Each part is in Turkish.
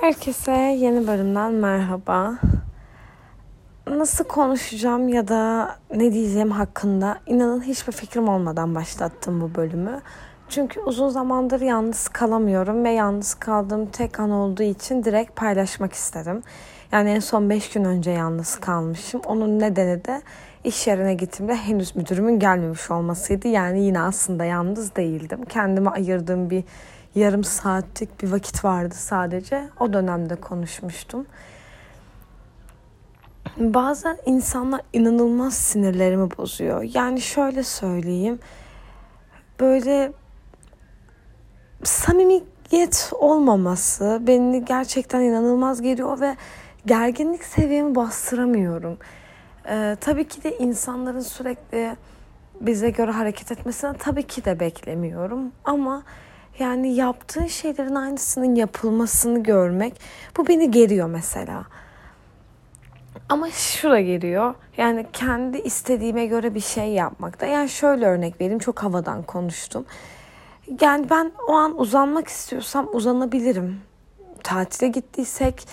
Herkese yeni bölümden merhaba. Nasıl konuşacağım ya da ne diyeceğim hakkında inanın hiçbir fikrim olmadan başlattım bu bölümü. Çünkü uzun zamandır yalnız kalamıyorum ve yalnız kaldığım tek an olduğu için direkt paylaşmak istedim. Yani en son 5 gün önce yalnız kalmışım. Onun nedeni de iş yerine gittiğimde henüz müdürümün gelmemiş olmasıydı. Yani yine aslında yalnız değildim. Kendime ayırdığım bir yarım saatlik bir vakit vardı sadece. O dönemde konuşmuştum. Bazen insanlar inanılmaz sinirlerimi bozuyor. Yani şöyle söyleyeyim. Böyle samimiyet olmaması beni gerçekten inanılmaz geliyor ve gerginlik seviyemi bastıramıyorum. Ee, tabii ki de insanların sürekli bize göre hareket etmesini tabii ki de beklemiyorum. Ama yani yaptığı şeylerin aynısının yapılmasını görmek bu beni geriyor mesela. Ama şura geliyor. Yani kendi istediğime göre bir şey yapmakta. Yani şöyle örnek vereyim. Çok havadan konuştum. Yani ben o an uzanmak istiyorsam uzanabilirim. Tatile gittiysek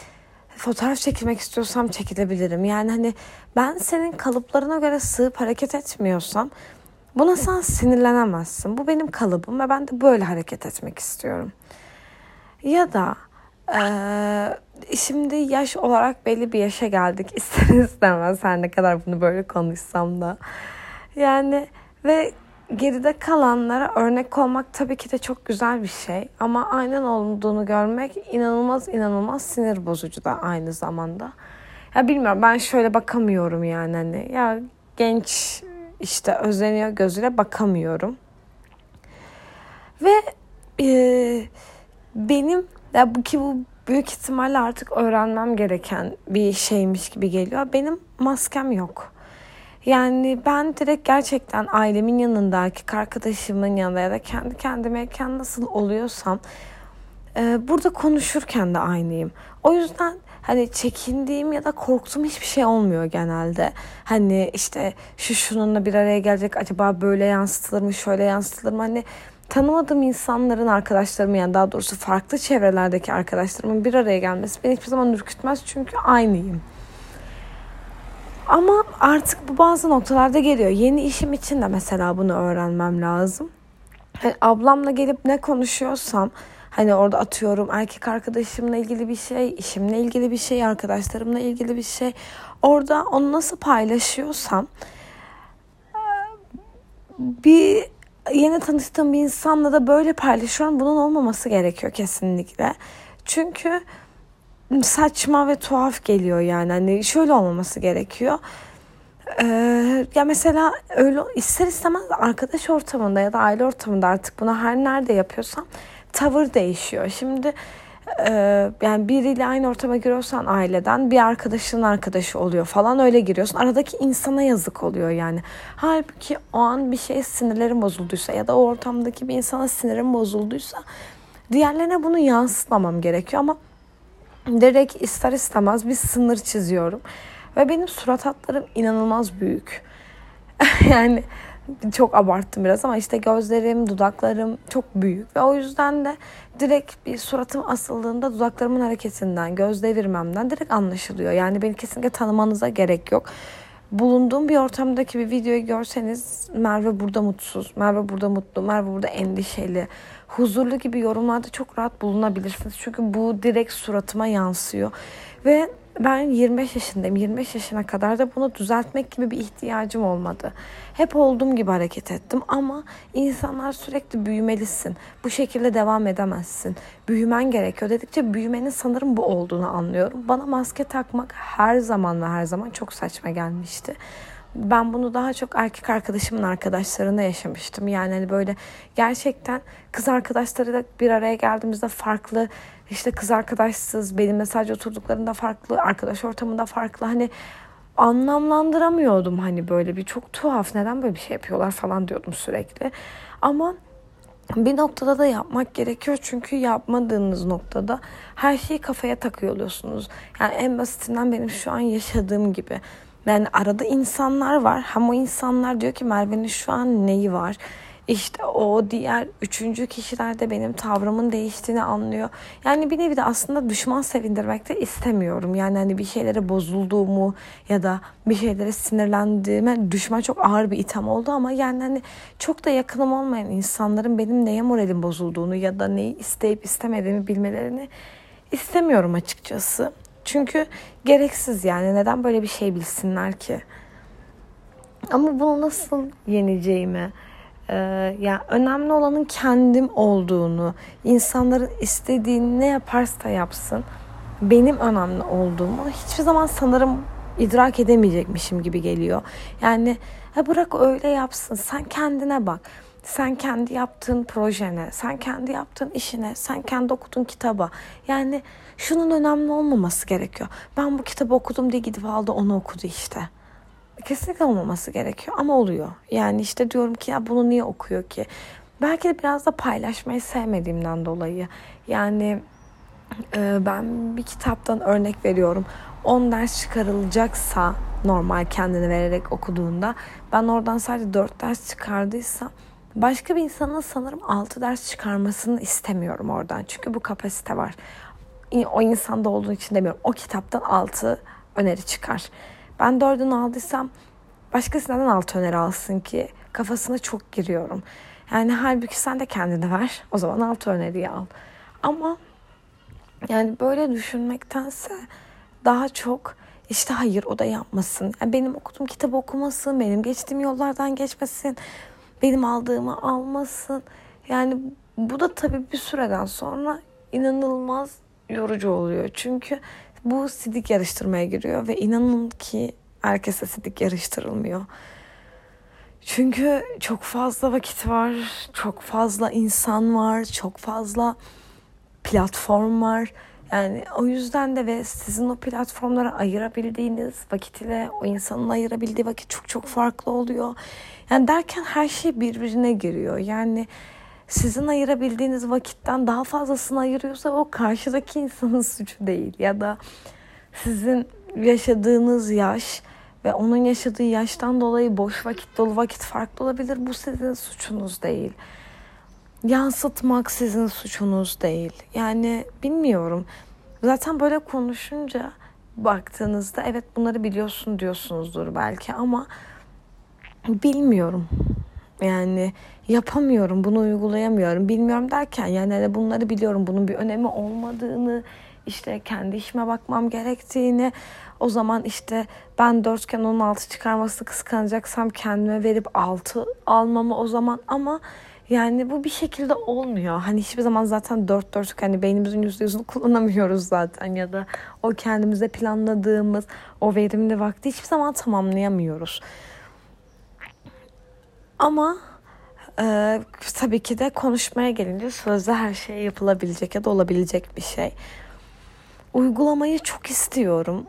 fotoğraf çekilmek istiyorsam çekilebilirim. Yani hani ben senin kalıplarına göre sığıp hareket etmiyorsam Buna sen sinirlenemezsin. Bu benim kalıbım ve ben de böyle hareket etmek istiyorum. Ya da e, şimdi yaş olarak belli bir yaşa geldik. İster istemez her ne kadar bunu böyle konuşsam da. Yani ve geride kalanlara örnek olmak tabii ki de çok güzel bir şey. Ama aynen olduğunu görmek inanılmaz inanılmaz sinir bozucu da aynı zamanda. Ya bilmiyorum ben şöyle bakamıyorum yani hani ya genç işte özleniyor gözüyle bakamıyorum. Ve e, benim ya bu ki bu büyük ihtimalle artık öğrenmem gereken bir şeymiş gibi geliyor. Benim maskem yok. Yani ben direkt gerçekten ailemin yanında, erkek arkadaşımın yanında ya da kendi kendimeyken nasıl oluyorsam e, burada konuşurken de aynıyım. O yüzden hani çekindiğim ya da korktuğum hiçbir şey olmuyor genelde. Hani işte şu şununla bir araya gelecek acaba böyle yansıtılır mı şöyle yansıtılır mı hani tanımadığım insanların arkadaşlarımın yani daha doğrusu farklı çevrelerdeki arkadaşlarımın bir araya gelmesi beni hiçbir zaman ürkütmez çünkü aynıyım. Ama artık bu bazı noktalarda geliyor. Yeni işim için de mesela bunu öğrenmem lazım. Yani ablamla gelip ne konuşuyorsam Hani orada atıyorum erkek arkadaşımla ilgili bir şey, işimle ilgili bir şey, arkadaşlarımla ilgili bir şey. Orada onu nasıl paylaşıyorsam bir yeni tanıştığım bir insanla da böyle paylaşıyorum. Bunun olmaması gerekiyor kesinlikle. Çünkü saçma ve tuhaf geliyor yani. Hani şöyle olmaması gerekiyor. Ee, ya mesela öyle ister istemez arkadaş ortamında ya da aile ortamında artık bunu her nerede yapıyorsam tavır değişiyor. Şimdi e, yani biriyle aynı ortama giriyorsan aileden bir arkadaşının arkadaşı oluyor falan öyle giriyorsun. Aradaki insana yazık oluyor yani. Halbuki o an bir şey sinirlerim bozulduysa ya da o ortamdaki bir insana sinirim bozulduysa diğerlerine bunu yansıtmamam gerekiyor ama direkt ister istemez bir sınır çiziyorum. Ve benim surat hatlarım inanılmaz büyük. yani çok abarttım biraz ama işte gözlerim, dudaklarım çok büyük ve o yüzden de direkt bir suratım asıldığında dudaklarımın hareketinden, göz devirmemden direkt anlaşılıyor. Yani beni kesinlikle tanımanıza gerek yok. Bulunduğum bir ortamdaki bir videoyu görseniz Merve burada mutsuz, Merve burada mutlu, Merve burada endişeli, huzurlu gibi yorumlarda çok rahat bulunabilirsiniz. Çünkü bu direkt suratıma yansıyor. Ve ben 25 yaşındayım. 25 yaşına kadar da bunu düzeltmek gibi bir ihtiyacım olmadı. Hep olduğum gibi hareket ettim ama insanlar sürekli büyümelisin. Bu şekilde devam edemezsin. Büyümen gerekiyor dedikçe büyümenin sanırım bu olduğunu anlıyorum. Bana maske takmak her zaman ve her zaman çok saçma gelmişti ben bunu daha çok erkek arkadaşımın arkadaşlarında yaşamıştım. Yani hani böyle gerçekten kız arkadaşlarıyla bir araya geldiğimizde farklı işte kız arkadaşsız benimle sadece oturduklarında farklı arkadaş ortamında farklı hani anlamlandıramıyordum hani böyle bir çok tuhaf neden böyle bir şey yapıyorlar falan diyordum sürekli. Ama bir noktada da yapmak gerekiyor çünkü yapmadığınız noktada her şeyi kafaya takıyor oluyorsunuz. Yani en basitinden benim şu an yaşadığım gibi. Yani arada insanlar var. Hem o insanlar diyor ki Merve'nin şu an neyi var? İşte o diğer üçüncü kişiler de benim tavrımın değiştiğini anlıyor. Yani bir nevi de aslında düşman sevindirmek de istemiyorum. Yani hani bir şeylere bozulduğumu ya da bir şeylere sinirlendiğime düşman çok ağır bir itham oldu ama yani hani çok da yakınım olmayan insanların benim neye moralim bozulduğunu ya da neyi isteyip istemediğimi bilmelerini istemiyorum açıkçası. Çünkü gereksiz yani neden böyle bir şey bilsinler ki? Ama bunu nasıl yeneceğimi, e, yani önemli olanın kendim olduğunu, insanların istediğini ne yaparsa yapsın benim önemli olduğumu hiçbir zaman sanırım idrak edemeyecekmişim gibi geliyor. Yani ha bırak öyle yapsın. Sen kendine bak. Sen kendi yaptığın projene, sen kendi yaptığın işine, sen kendi okuduğun kitaba. Yani şunun önemli olmaması gerekiyor. Ben bu kitabı okudum diye gidip aldı onu okudu işte. Kesinlikle olmaması gerekiyor ama oluyor. Yani işte diyorum ki ya bunu niye okuyor ki? Belki de biraz da paylaşmayı sevmediğimden dolayı. Yani e, ben bir kitaptan örnek veriyorum. 10 ders çıkarılacaksa normal kendini vererek okuduğunda ben oradan sadece 4 ders çıkardıysam başka bir insanın sanırım 6 ders çıkarmasını istemiyorum oradan. Çünkü bu kapasite var. O insanda olduğu için demiyorum. O kitaptan 6 öneri çıkar. Ben dördünü aldıysam başkası neden altı öneri alsın ki? Kafasına çok giriyorum. Yani halbuki sen de kendine ver. O zaman altı öneriyi al. Ama yani böyle düşünmektense daha çok işte hayır o da yapmasın. Yani benim okuduğum kitabı okumasın, benim geçtiğim yollardan geçmesin, benim aldığımı almasın. Yani bu da tabii bir süreden sonra inanılmaz yorucu oluyor. Çünkü bu sidik yarıştırmaya giriyor ve inanın ki herkese sidik yarıştırılmıyor. Çünkü çok fazla vakit var, çok fazla insan var, çok fazla platform var. Yani o yüzden de ve sizin o platformlara ayırabildiğiniz vakit ile o insanın ayırabildiği vakit çok çok farklı oluyor. Yani derken her şey birbirine giriyor. Yani sizin ayırabildiğiniz vakitten daha fazlasını ayırıyorsa o karşıdaki insanın suçu değil. Ya da sizin yaşadığınız yaş ve onun yaşadığı yaştan dolayı boş vakit dolu vakit farklı olabilir. Bu sizin suçunuz değil. Yansıtmak sizin suçunuz değil. Yani bilmiyorum. Zaten böyle konuşunca baktığınızda evet bunları biliyorsun diyorsunuzdur belki ama bilmiyorum. Yani yapamıyorum, bunu uygulayamıyorum, bilmiyorum derken yani hani bunları biliyorum, bunun bir önemi olmadığını, işte kendi işime bakmam gerektiğini, o zaman işte ben dörtgen onun altı çıkarması kıskanacaksam kendime verip altı almamı o zaman ama yani bu bir şekilde olmuyor. Hani hiçbir zaman zaten dört dörtlük hani beynimizin yüzde yüzünü kullanamıyoruz zaten ya da o kendimize planladığımız o verimli vakti hiçbir zaman tamamlayamıyoruz. Ama e, tabii ki de konuşmaya gelince sözde her şey yapılabilecek ya da olabilecek bir şey. Uygulamayı çok istiyorum.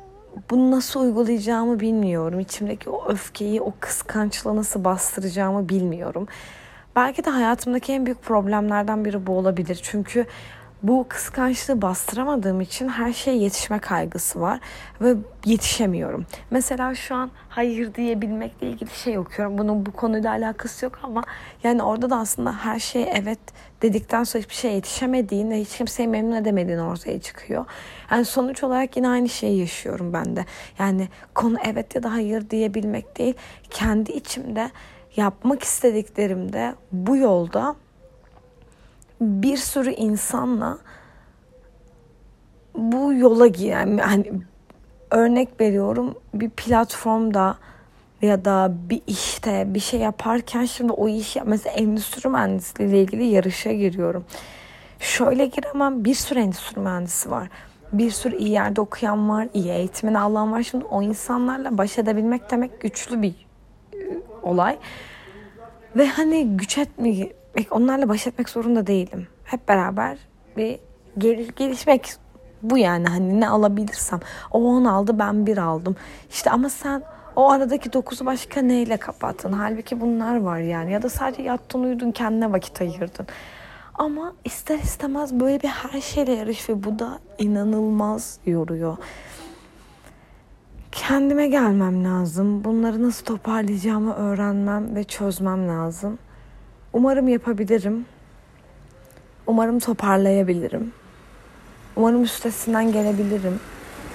Bunu nasıl uygulayacağımı bilmiyorum. İçimdeki o öfkeyi, o kıskançlığı nasıl bastıracağımı bilmiyorum. Belki de hayatımdaki en büyük problemlerden biri bu olabilir. Çünkü bu kıskançlığı bastıramadığım için her şeye yetişme kaygısı var ve yetişemiyorum. Mesela şu an hayır diyebilmekle ilgili şey okuyorum. Bunun bu konuyla alakası yok ama yani orada da aslında her şeye evet dedikten sonra hiçbir şeye yetişemediğin ve hiç kimseyi memnun edemediğin ortaya çıkıyor. Yani sonuç olarak yine aynı şeyi yaşıyorum ben de. Yani konu evet ya da hayır diyebilmek değil. Kendi içimde yapmak istediklerimde bu yolda bir sürü insanla bu yola giren hani örnek veriyorum bir platformda ya da bir işte bir şey yaparken şimdi o iş mesela endüstri mühendisliği ile ilgili yarışa giriyorum. Şöyle giremem bir sürü endüstri mühendisi var. Bir sürü iyi yerde okuyan var, iyi eğitimini alan var. Şimdi o insanlarla baş edebilmek demek güçlü bir olay. Ve hani güç etmek, onlarla baş etmek zorunda değilim. Hep beraber bir gel, gelişmek bu yani hani ne alabilirsem. O on aldı ben bir aldım. İşte ama sen o aradaki dokuzu başka neyle kapattın? Halbuki bunlar var yani. Ya da sadece yattın uyudun kendine vakit ayırdın. Ama ister istemez böyle bir her şeyle yarış ve bu da inanılmaz yoruyor. Kendime gelmem lazım. Bunları nasıl toparlayacağımı öğrenmem ve çözmem lazım. Umarım yapabilirim. Umarım toparlayabilirim. Umarım üstesinden gelebilirim.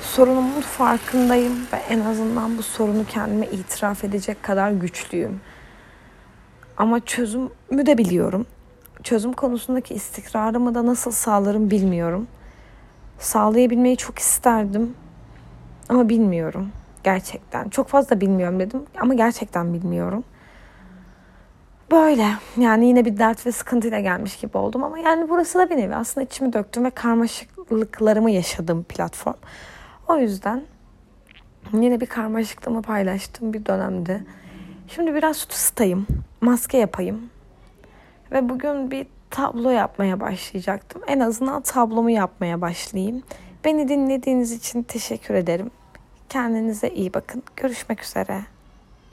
Sorunumun farkındayım ve en azından bu sorunu kendime itiraf edecek kadar güçlüyüm. Ama çözümü de biliyorum. Çözüm konusundaki istikrarımı da nasıl sağlarım bilmiyorum. Sağlayabilmeyi çok isterdim ama bilmiyorum gerçekten. Çok fazla bilmiyorum dedim ama gerçekten bilmiyorum. Böyle yani yine bir dert ve sıkıntıyla gelmiş gibi oldum ama yani burası da bir nevi aslında içimi döktüm ve karmaşıklıklarımı yaşadığım platform. O yüzden yine bir karmaşıklığımı paylaştığım bir dönemde. Şimdi biraz tutustayım, maske yapayım ve bugün bir tablo yapmaya başlayacaktım. En azından tablomu yapmaya başlayayım. Beni dinlediğiniz için teşekkür ederim. Kendinize iyi bakın. Görüşmek üzere.